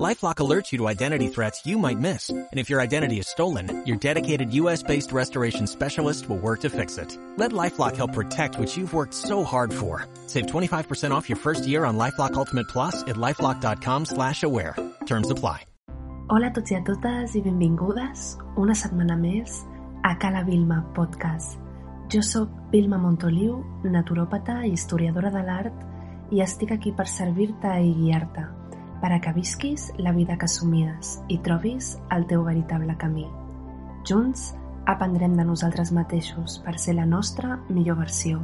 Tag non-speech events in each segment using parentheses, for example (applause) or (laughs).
LifeLock alerts you to identity threats you might miss. And if your identity is stolen, your dedicated U.S.-based restoration specialist will work to fix it. Let LifeLock help protect what you've worked so hard for. Save 25% off your first year on LifeLock Ultimate Plus at LifeLock.com slash aware. Terms apply. Hola a tots i a totes i benvingudes una setmana més a Cala Vilma Podcast. Jo sóc Vilma Montoliu, naturòpata i historiadora de l'art i estic aquí per servir-te i guiar-te per a que visquis la vida que somies i trobis el teu veritable camí. Junts aprendrem de nosaltres mateixos per ser la nostra millor versió,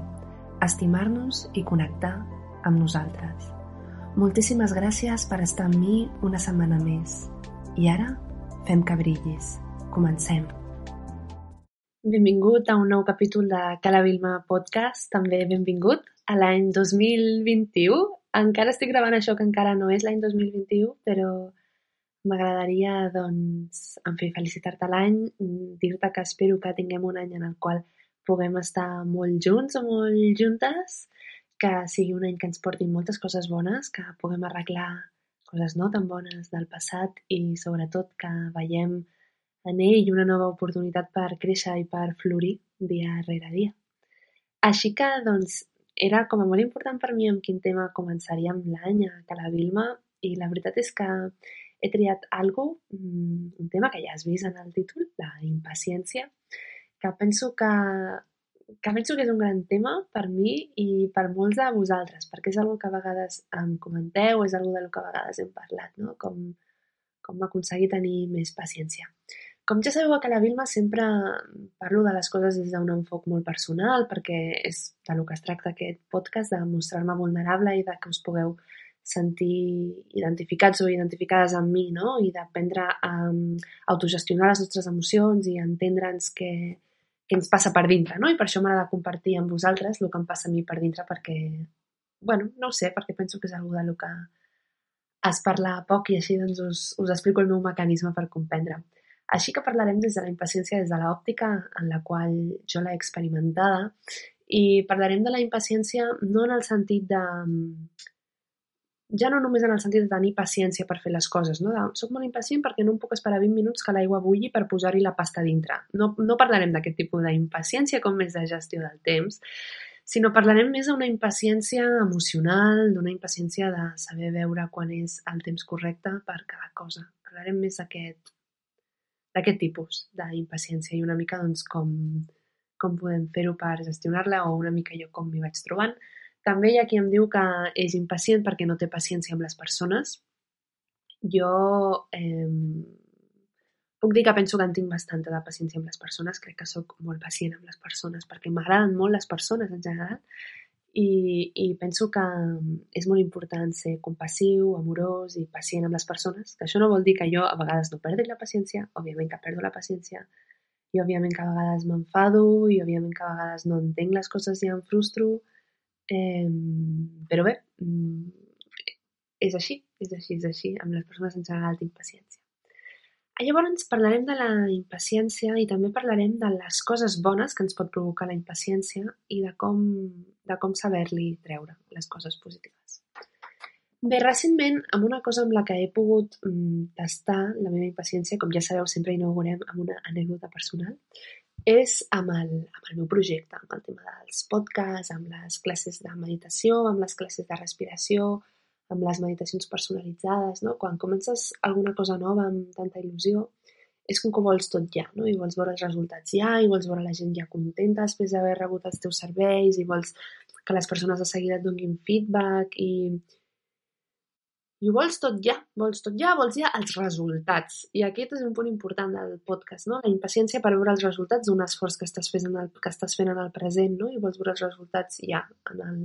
estimar-nos i connectar amb nosaltres. Moltíssimes gràcies per estar amb mi una setmana més. I ara, fem que brillis. Comencem. Benvingut a un nou capítol de Cala Vilma Podcast. També benvingut a l'any 2021 encara estic gravant això que encara no és l'any 2021, però m'agradaria, doncs, en fi, felicitar-te l'any, dir-te que espero que tinguem un any en el qual puguem estar molt junts o molt juntes, que sigui un any que ens porti moltes coses bones, que puguem arreglar coses no tan bones del passat i sobretot que veiem en ell una nova oportunitat per créixer i per florir dia rere dia. Així que, doncs, era com a molt important per mi amb quin tema començaríem l'any a Cala Vilma i la veritat és que he triat algo, mm, un tema que ja has vist en el títol, la impaciència, que penso que, que penso que és un gran tema per mi i per molts de vosaltres, perquè és algo que a vegades em comenteu, és algo de lo que a vegades hem parlat, no? com, com aconseguir tenir més paciència. Com ja sabeu, a la Vilma sempre parlo de les coses des d'un enfoc molt personal, perquè és de lo que es tracta aquest podcast, de mostrar-me vulnerable i de que us pugueu sentir identificats o identificades amb mi, no? I d'aprendre a um, autogestionar les nostres emocions i entendre'ns què, què ens passa per dintre, no? I per això m'agrada compartir amb vosaltres el que em passa a mi per dintre, perquè, bueno, no ho sé, perquè penso que és algo de lo que es parla poc i així doncs us, us explico el meu mecanisme per comprendre. Així que parlarem des de la impaciència, des de l'òptica en la qual jo l'he experimentada i parlarem de la impaciència no en el sentit de... ja no només en el sentit de tenir paciència per fer les coses, no? De, soc molt impacient perquè no em puc esperar 20 minuts que l'aigua bulli per posar-hi la pasta dintre. No, no parlarem d'aquest tipus d'impaciència com més de gestió del temps, sinó parlarem més d'una impaciència emocional, d'una impaciència de saber veure quan és el temps correcte per cada cosa. Parlarem més d'aquest d'aquest tipus d'impaciència i una mica doncs, com, com podem fer-ho per gestionar-la o una mica jo com m'hi vaig trobant. També hi ha qui em diu que és impacient perquè no té paciència amb les persones. Jo eh, puc dir que penso que en tinc bastanta de paciència amb les persones, crec que sóc molt pacient amb les persones perquè m'agraden molt les persones en general i, i penso que és molt important ser compassiu, amorós i pacient amb les persones, que això no vol dir que jo a vegades no perdi la paciència, òbviament que perdo la paciència, i òbviament que a vegades m'enfado, i òbviament que a vegades no entenc les coses i em frustro, eh, però bé, mm, és així, és així, és així, amb les persones en general tinc paciència. Llavors parlarem de la impaciència i també parlarem de les coses bones que ens pot provocar la impaciència i de com, de com saber-li treure les coses positives. Bé, recentment, amb una cosa amb la que he pogut mm, tastar la meva impaciència, com ja sabeu, sempre inaugurem amb una anècdota personal, és amb el, amb el meu projecte, amb el tema dels podcasts, amb les classes de meditació, amb les classes de respiració, amb les meditacions personalitzades, no? Quan comences alguna cosa nova amb tanta il·lusió, és com que vols tot ja, no? I vols veure els resultats ja, i vols veure la gent ja contenta després d'haver rebut els teus serveis, i vols que les persones de seguida et donin feedback, i, i ho vols tot ja, vols tot ja, vols ja els resultats. I aquest és un punt important del podcast, no? La impaciència per veure els resultats d'un esforç que estàs fent en el, que estàs fent en el present, no? I vols veure els resultats ja, en el,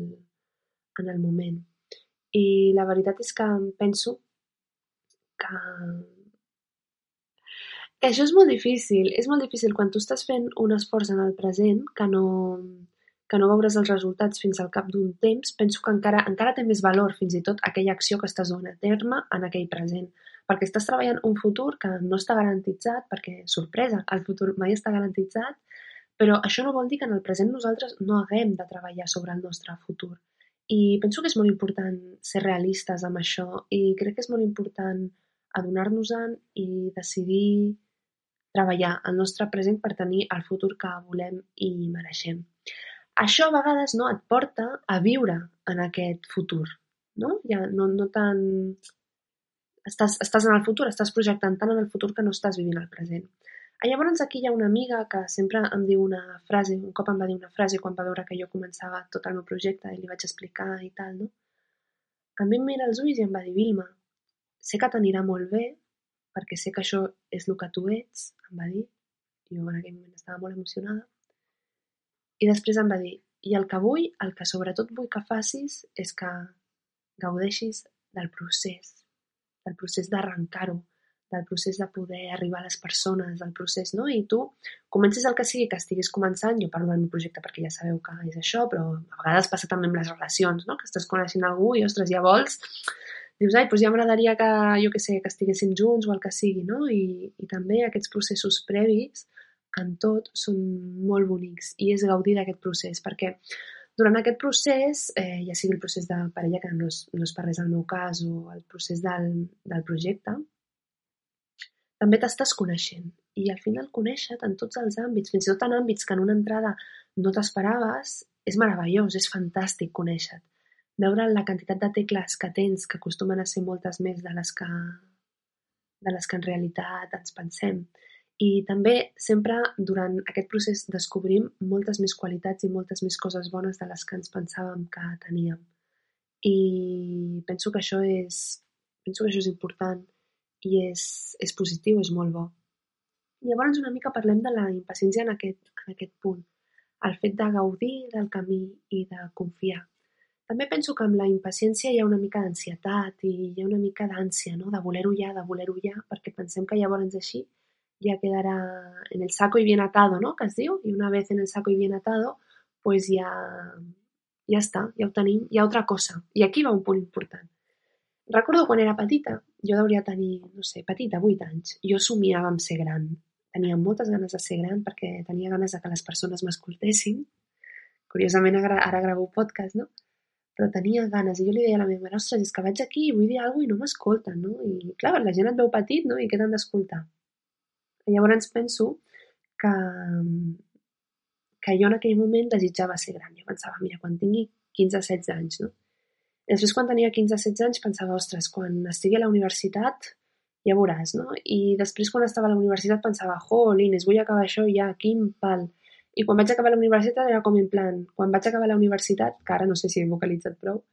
en el moment. I la veritat és que penso que això és molt difícil. És molt difícil quan tu estàs fent un esforç en el present que no, que no veuràs els resultats fins al cap d'un temps, penso que encara, encara té més valor fins i tot aquella acció que estàs donant a terme en aquell present. perquè estàs treballant un futur que no està garantitzat, perquè, sorpresa, el futur mai està garantitzat, però això no vol dir que en el present nosaltres no haguem de treballar sobre el nostre futur. I penso que és molt important ser realistes amb això i crec que és molt important adonar-nos-en i decidir treballar el nostre present per tenir el futur que volem i mereixem. Això a vegades no et porta a viure en aquest futur, no? Ja no, no tan... Estàs, estàs en el futur, estàs projectant tant en el futur que no estàs vivint el present. Ah, llavors aquí hi ha una amiga que sempre em diu una frase, un cop em va dir una frase quan va veure que jo començava tot el meu projecte i li vaig explicar i tal, no? A em mira els ulls i em va dir, Vilma, sé que t'anirà molt bé, perquè sé que això és el que tu ets, em va dir. Jo en aquell moment estava molt emocionada. I després em va dir, i el que vull, el que sobretot vull que facis és que gaudeixis del procés, del procés d'arrencar-ho, del procés de poder arribar a les persones, del procés, no? I tu comences el que sigui que estiguis començant, jo parlo del meu projecte perquè ja sabeu que és això, però a vegades passa també amb les relacions, no? Que estàs coneixent algú i, ostres, ja vols, dius, ai, doncs ja m'agradaria que, jo que sé, que estiguéssim junts o el que sigui, no? I, i també aquests processos previs en tot són molt bonics i és gaudir d'aquest procés perquè durant aquest procés, eh, ja sigui el procés de parella, que no és, no és per res el meu cas, o el procés del, del projecte, també t'estàs coneixent. I al final conèixer en tots els àmbits, fins i tot en àmbits que en una entrada no t'esperaves, és meravellós, és fantàstic conèixer-te. Veure la quantitat de tecles que tens, que acostumen a ser moltes més de les que, de les que en realitat ens pensem. I també sempre durant aquest procés descobrim moltes més qualitats i moltes més coses bones de les que ens pensàvem que teníem. I penso que això és, penso que això és important i és, és positiu, és molt bo. Llavors una mica parlem de la impaciència en aquest, en aquest punt, el fet de gaudir del camí i de confiar. També penso que amb la impaciència hi ha una mica d'ansietat i hi ha una mica d'ànsia, no? de voler-ho ja, de voler-ho ja, perquè pensem que llavors així ja quedarà en el saco y bien atado, no? que es diu, i una vez en el saco y bien atado, pues ja, ja està, ja ho tenim, hi ha altra cosa. I aquí va un punt important. Recordo quan era petita, jo hauria tenir, no sé, petita, 8 anys, jo somiava amb ser gran. Tenia moltes ganes de ser gran perquè tenia ganes de que les persones m'escoltessin. Curiosament ara, ara gravo podcast, no? Però tenia ganes i jo li deia a la meva mare, ostres, és que vaig aquí i vull dir alguna i no m'escolten, no? I clar, la gent et veu petit, no? I què t'han d'escoltar? Llavors penso que, que jo en aquell moment desitjava ser gran. Jo pensava, mira, quan tingui 15-16 anys, no? Després, quan tenia 15-16 anys, pensava, ostres, quan estigui a la universitat ja veuràs, no? I després, quan estava a la universitat, pensava, jolines, vull acabar això ja, quin pal. I quan vaig acabar la universitat era com en plan, quan vaig acabar la universitat, que ara no sé si he vocalitzat prou,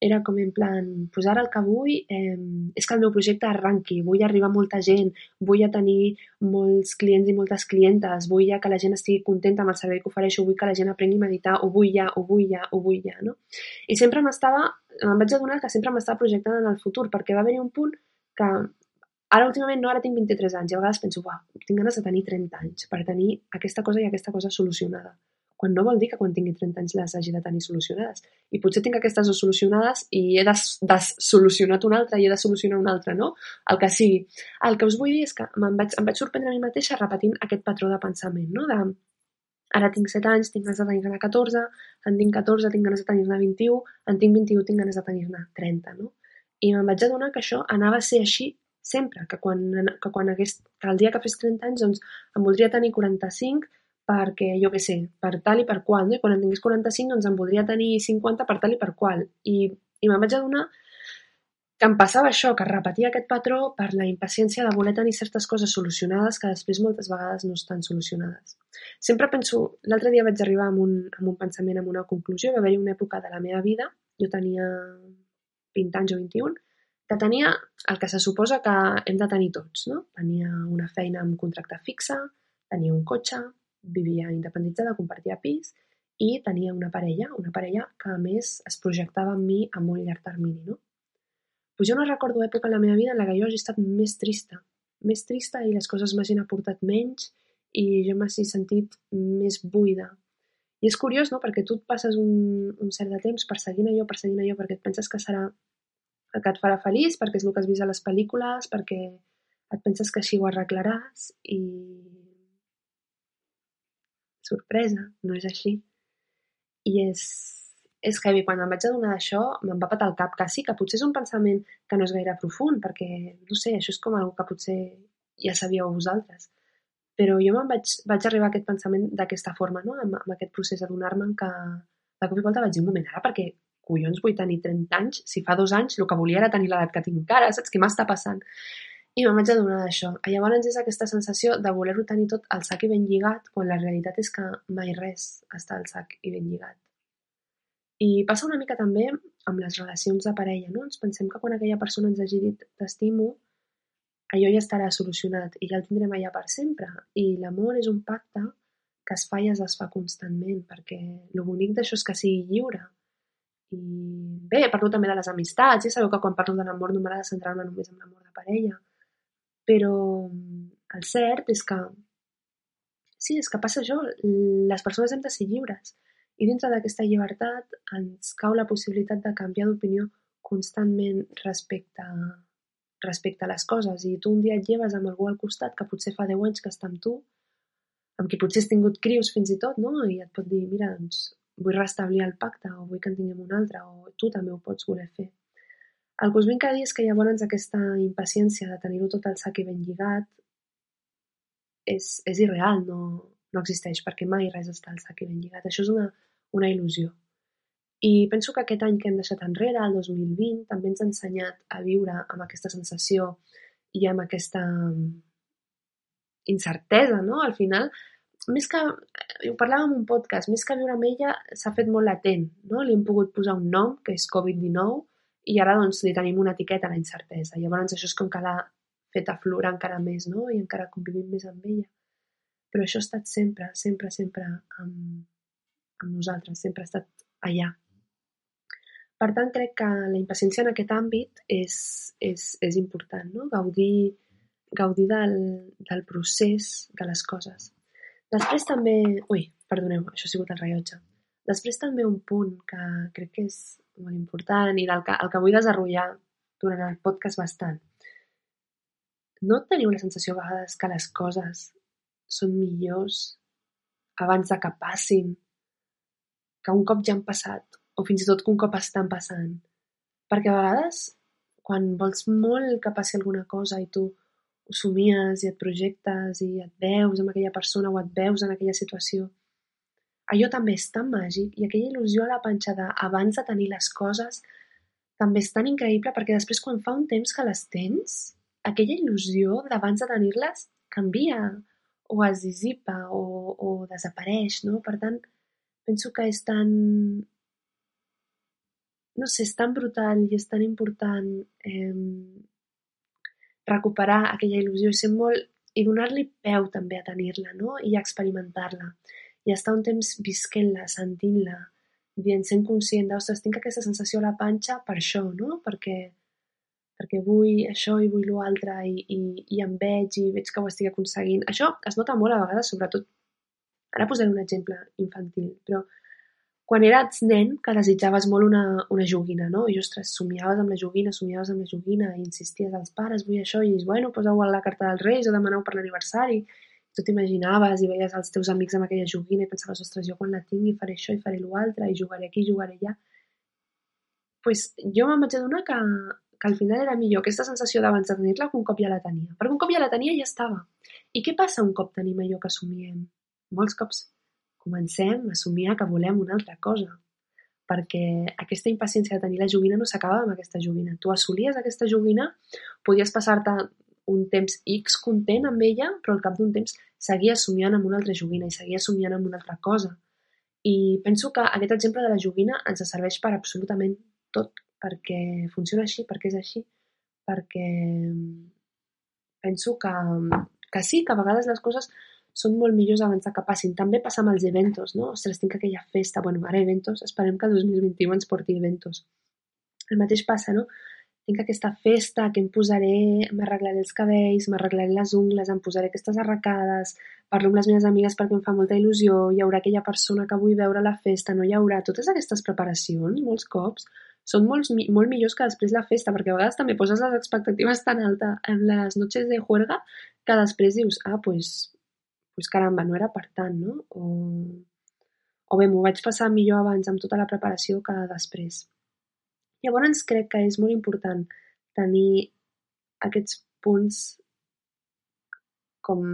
era com en plan, pues ara el que vull eh, és que el meu projecte arranqui, vull arribar a molta gent, vull a tenir molts clients i moltes clientes, vull ja que la gent estigui contenta amb el servei que ofereixo, vull que la gent aprengui a meditar, ho vull ja, ho vull ja, ho vull ja, no? I sempre m'estava, em vaig adonar que sempre m'estava projectant en el futur, perquè va haver-hi un punt que ara últimament no, ara tinc 23 anys, i a vegades penso, uah, tinc ganes de tenir 30 anys per tenir aquesta cosa i aquesta cosa solucionada quan no vol dir que quan tingui 30 anys les hagi de tenir solucionades. I potser tinc aquestes dues solucionades i he dessolucionat una altra i he de solucionar una altra, no? El que sigui. El que us vull dir és que em vaig, em vaig sorprendre a mi mateixa repetint aquest patró de pensament, no? De, ara tinc 7 anys, tinc ganes de tenir-ne 14, en tinc 14, tinc ganes de tenir-ne 21, en tinc 21, tinc ganes de tenir-ne 30, no? I me'n vaig adonar que això anava a ser així sempre, que quan, que quan hagués, que el dia que fes 30 anys, doncs, em voldria tenir 45, perquè, jo què sé, per tal i per qual, no? I quan en tingués 45, doncs en voldria tenir 50 per tal i per qual. I, i me'n vaig adonar que em passava això, que repetia aquest patró per la impaciència de voler tenir certes coses solucionades que després moltes vegades no estan solucionades. Sempre penso, l'altre dia vaig arribar amb un, amb un pensament, amb una conclusió, va haver-hi una època de la meva vida, jo tenia 20 anys o 21, que tenia el que se suposa que hem de tenir tots, no? Tenia una feina amb contracte fixe, tenia un cotxe, vivia independitzada, compartia pis i tenia una parella, una parella que a més es projectava en mi a molt llarg termini, no? Pues jo no recordo època en la meva vida en la que jo hagi estat més trista, més trista i les coses m'hagin aportat menys i jo m'hagi sentit més buida. I és curiós, no?, perquè tu et passes un, un cert de temps perseguint allò, perseguint allò, perquè et penses que serà que et farà feliç, perquè és el que has vist a les pel·lícules, perquè et penses que així ho arreglaràs i... Sorpresa, no és així. I és, és heavy. Quan em vaig adonar d'això, me'n va patar el cap quasi, que potser és un pensament que no és gaire profund, perquè, no sé, això és com algo que potser ja sabíeu vosaltres. Però jo me'n vaig, vaig arribar a aquest pensament d'aquesta forma, no? amb, amb aquest procés d'adonar-me que de cop i volta vaig dir un moment, ara perquè collons vull tenir 30 anys, si fa dos anys el que volia era tenir l'edat que tinc ara, saps què m'està passant? I me'n vaig adonar d'això. Llavors és aquesta sensació de voler-ho tenir tot al sac i ben lligat, quan la realitat és que mai res està al sac i ben lligat. I passa una mica també amb les relacions de parella, no? Ens pensem que quan aquella persona ens hagi dit t'estimo, allò ja estarà solucionat i ja el tindrem allà per sempre. I l'amor és un pacte que es fa i es desfà constantment, perquè el bonic d'això és que sigui lliure. I bé, parlo també de les amistats, ja sabeu que quan parlo de l'amor no m'agrada centrar-me només en l'amor de parella, però el cert és que sí, és que passa això, les persones hem de ser lliures i dintre d'aquesta llibertat ens cau la possibilitat de canviar d'opinió constantment respecte, respecte a les coses. I tu un dia et lleves amb algú al costat que potser fa 10 anys que està amb tu, amb qui potser has tingut crius fins i tot, no? I et pot dir, mira, doncs vull restablir el pacte o vull que en tinguem un altre o tu també ho pots voler fer. El que us vinc a dir és que llavors aquesta impaciència de tenir-ho tot al sac i ben lligat és, és irreal, no, no existeix, perquè mai res està al sac i ben lligat. Això és una, una il·lusió. I penso que aquest any que hem deixat enrere, el 2020, també ens ha ensenyat a viure amb aquesta sensació i amb aquesta mm, incertesa, no? Al final, més que, ho parlàvem en un podcast, més que viure amb ella s'ha fet molt latent, no? Li hem pogut posar un nom, que és Covid-19, i ara doncs li tenim una etiqueta a la incertesa. Llavors això és com que l'ha fet aflorar encara més, no? I encara convivim més amb ella. Però això ha estat sempre, sempre, sempre amb, amb nosaltres, sempre ha estat allà. Per tant, crec que la impaciència en aquest àmbit és, és, és important, no? gaudir, gaudir del, del procés de les coses. Després també... Ui, perdoneu, això ha sigut el rellotge. Després també un punt que crec que és molt important i del que, el que vull desenvolupar durant el podcast bastant. No teniu la sensació a vegades que les coses són millors abans de que passin que un cop ja han passat, o fins i tot que un cop estan passant. Perquè a vegades, quan vols molt que passi alguna cosa i tu ho somies i et projectes i et veus amb aquella persona o et veus en aquella situació, allò també és tan màgic i aquella il·lusió a la panxa d'abans de tenir les coses també és tan increïble perquè després quan fa un temps que les tens, aquella il·lusió d'abans de tenir-les canvia o es dissipa o, o desapareix, no? Per tant, penso que és tan... no sé, és tan brutal i és tan important eh, recuperar aquella il·lusió i ser molt... i donar-li peu també a tenir-la, no? I a experimentar-la. I estar un temps visquent-la, sentint-la, dient, sent conscient d'ostres, tinc aquesta sensació a la panxa per això, no? Perquè, perquè vull això i vull l'altre i, i, i em veig i veig que ho estic aconseguint. Això es nota molt a vegades, sobretot Ara posaré un exemple infantil, però quan eres nen que desitjaves molt una, una joguina, no? I, ostres, somiaves amb la joguina, somiaves amb la joguina i insisties als pares, vull això, i dius, bueno, posa-ho a la carta dels Reis o demaneu per l'aniversari. Tu t'imaginaves i veies els teus amics amb aquella joguina i pensaves, ostres, jo quan la tingui faré això i faré l'altre i jugaré aquí i jugaré allà. pues, jo me'n vaig adonar que, que al final era millor aquesta sensació d'abans de tenir-la que un cop ja la tenia. Perquè un cop ja la tenia ja estava. I què passa un cop tenim allò que somiem? molts cops comencem a somiar que volem una altra cosa, perquè aquesta impaciència de tenir la joguina no s'acaba amb aquesta joguina. Tu assolies aquesta joguina, podies passar-te un temps X content amb ella, però al cap d'un temps seguies somiant amb una altra joguina i seguies somiant amb una altra cosa. I penso que aquest exemple de la joguina ens serveix per absolutament tot, perquè funciona així, perquè és així, perquè penso que, que sí, que a vegades les coses són molt millors abans que passin. També passa amb els eventos, no? Ostres, tinc aquella festa. Bueno, ara eventos, esperem que el 2021 ens porti eventos. El mateix passa, no? Tinc aquesta festa que em posaré, m'arreglaré els cabells, m'arreglaré les ungles, em posaré aquestes arracades, parlo amb les meves amigues perquè em fa molta il·lusió, hi haurà aquella persona que vull veure la festa, no hi haurà. Totes aquestes preparacions, molts cops, són molt, molt millors que després la festa, perquè a vegades també poses les expectatives tan alta en les noches de juerga que després dius, ah, pues, pues caramba, no era per tant, no? O, o bé, m'ho vaig passar millor abans amb tota la preparació que després. Llavors crec que és molt important tenir aquests punts com,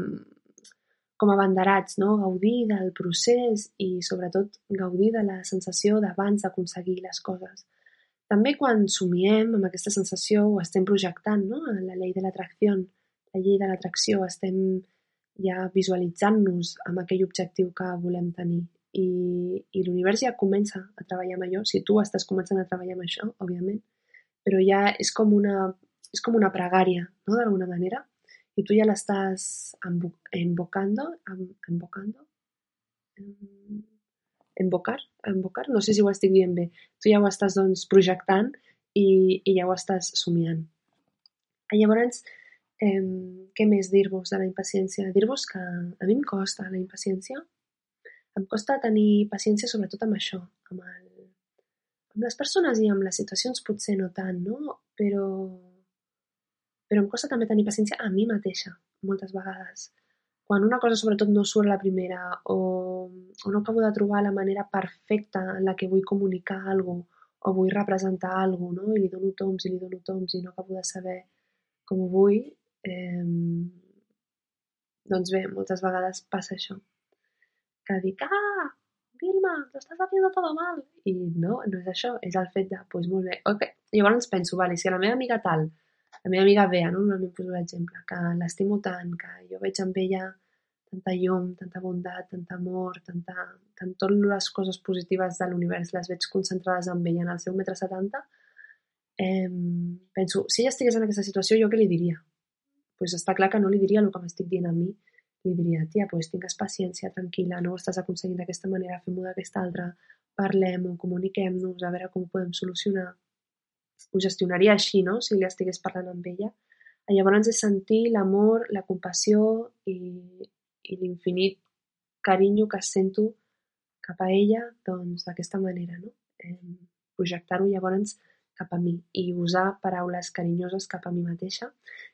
com abanderats, no? gaudir del procés i sobretot gaudir de la sensació d'abans d'aconseguir les coses. També quan somiem amb aquesta sensació ho estem projectant, no? La llei de l'atracció, la llei de l'atracció, estem ja visualitzant-nos amb aquell objectiu que volem tenir. I, i l'univers ja comença a treballar amb allò, si tu estàs començant a treballar amb això, òbviament, però ja és com una, és com una pregària, no?, d'alguna manera, i tu ja l'estàs invocando, invocando, invocar, invocar, no sé si ho estic dient bé, tu ja ho estàs doncs, projectant i, i ja ho estàs somiant. I llavors, eh, què més dir-vos de la impaciència? Dir-vos que a mi em costa la impaciència. Em costa tenir paciència sobretot amb això, amb, el, amb les persones i amb les situacions potser no tant, no? Però, però em costa també tenir paciència a mi mateixa, moltes vegades quan una cosa sobretot no surt la primera o, o no acabo de trobar la manera perfecta en la que vull comunicar alguna cosa o vull representar alguna cosa, no? i li dono toms i li dono toms i no acabo de saber com ho vull, eh, doncs bé, moltes vegades passa això. Que dic, ah, Vilma, lo estás haciendo todo mal. I no, no és això, és el fet de, doncs pues molt bé, ok. Llavors penso, vale, si la meva amiga tal, la meva amiga Bea, no? normalment poso l'exemple, que l'estimo tant, que jo veig amb ella tanta llum, tanta bondat, tant amor, tanta, tant totes les coses positives de l'univers les veig concentrades en ella en el seu metre setanta, eh, penso, si ella estigués en aquesta situació, jo què li diria? Pues està clar que no li diria el que m'estic dient a mi, li diria, tia, pues tingues paciència, tranquil·la, no ho estàs aconseguint d'aquesta manera, fem-ho d'aquesta altra, parlem-ho, comuniquem-nos, a veure com ho podem solucionar. Ho gestionaria així, no?, si li estigués parlant amb ella. Llavors és sentir l'amor, la compassió i, i l'infinit carinyo que sento cap a ella, doncs d'aquesta manera, no? Eh, projectar-ho llavors cap a mi i usar paraules carinyoses cap a mi mateixa,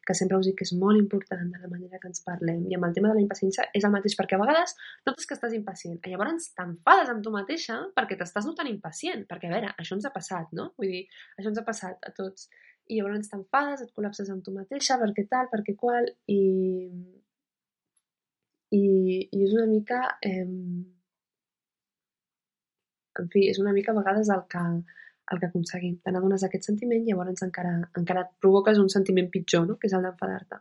que sempre us dic que és molt important de la manera que ens parlem. I amb el tema de la impaciència és el mateix, perquè a vegades notes que estàs impacient, i llavors t'enfades amb tu mateixa perquè t'estàs notant impacient, perquè a veure, això ens ha passat, no? Vull dir, això ens ha passat a tots. I llavors t'enfades, et col·lapses amb tu mateixa, perquè tal, perquè qual, i, i, i és una mica... Eh, en fi, és una mica a vegades el que, el que aconseguim. Te n'adones d'aquest sentiment llavors encara, encara et provoques un sentiment pitjor, no? que és el d'enfadar-te.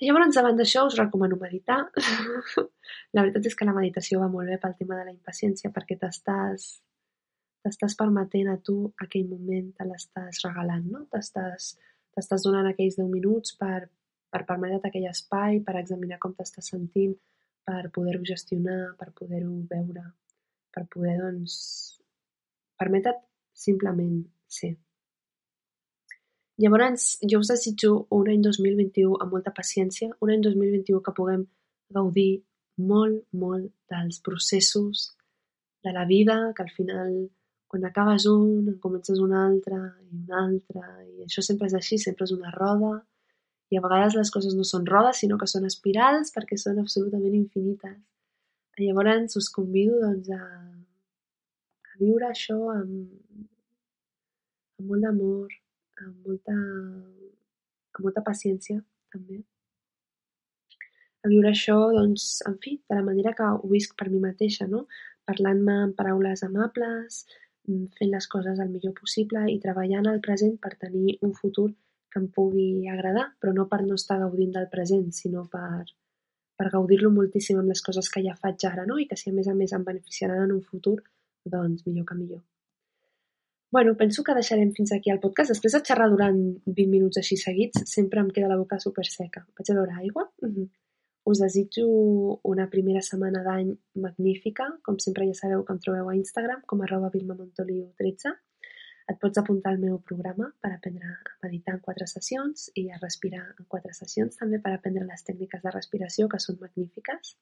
Llavors, davant d'això, us recomano meditar. (laughs) la veritat és que la meditació va molt bé pel tema de la impaciència perquè t'estàs t'estàs permetent a tu aquell moment, te l'estàs regalant, no? T'estàs donant aquells 10 minuts per, per permetre't aquell espai, per examinar com t'estàs sentint, per poder-ho gestionar, per poder-ho veure, per poder, doncs, permetre't simplement ser. Llavors, jo us desitjo un any 2021 amb molta paciència, un any 2021 que puguem gaudir molt, molt dels processos de la vida, que al final, quan acabes un, en comences un altre, i un altre, i això sempre és així, sempre és una roda, i a vegades les coses no són rodes, sinó que són espirals perquè són absolutament infinites. Llavors us convido doncs, a, a viure això amb, amb molt d'amor, amb molta, amb molta paciència també. A viure això, doncs, en fi, de la manera que ho visc per mi mateixa, no? Parlant-me amb paraules amables, fent les coses el millor possible i treballant al present per tenir un futur que em pugui agradar, però no per no estar gaudint del present, sinó per, per gaudir-lo moltíssim amb les coses que ja faig ara, no? I que si a més a més em beneficiaran en un futur, doncs millor que millor. Bueno, penso que deixarem fins aquí el podcast. Després de xerrar durant 20 minuts així seguits, sempre em queda la boca super seca. Vaig a veure aigua. Mm -hmm. Us desitjo una primera setmana d'any magnífica. Com sempre ja sabeu que em trobeu a Instagram com arroba vilmamontoliu13 et pots apuntar al meu programa per aprendre a meditar en quatre sessions i a respirar en quatre sessions també per aprendre les tècniques de respiració que són magnífiques.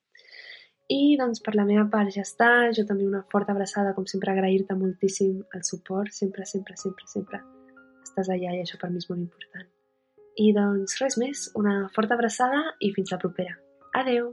I doncs per la meva part ja està, jo també una forta abraçada, com sempre agrair-te moltíssim el suport, sempre, sempre, sempre, sempre estàs allà i això per mi és molt important. I doncs res més, una forta abraçada i fins la propera. Adeu!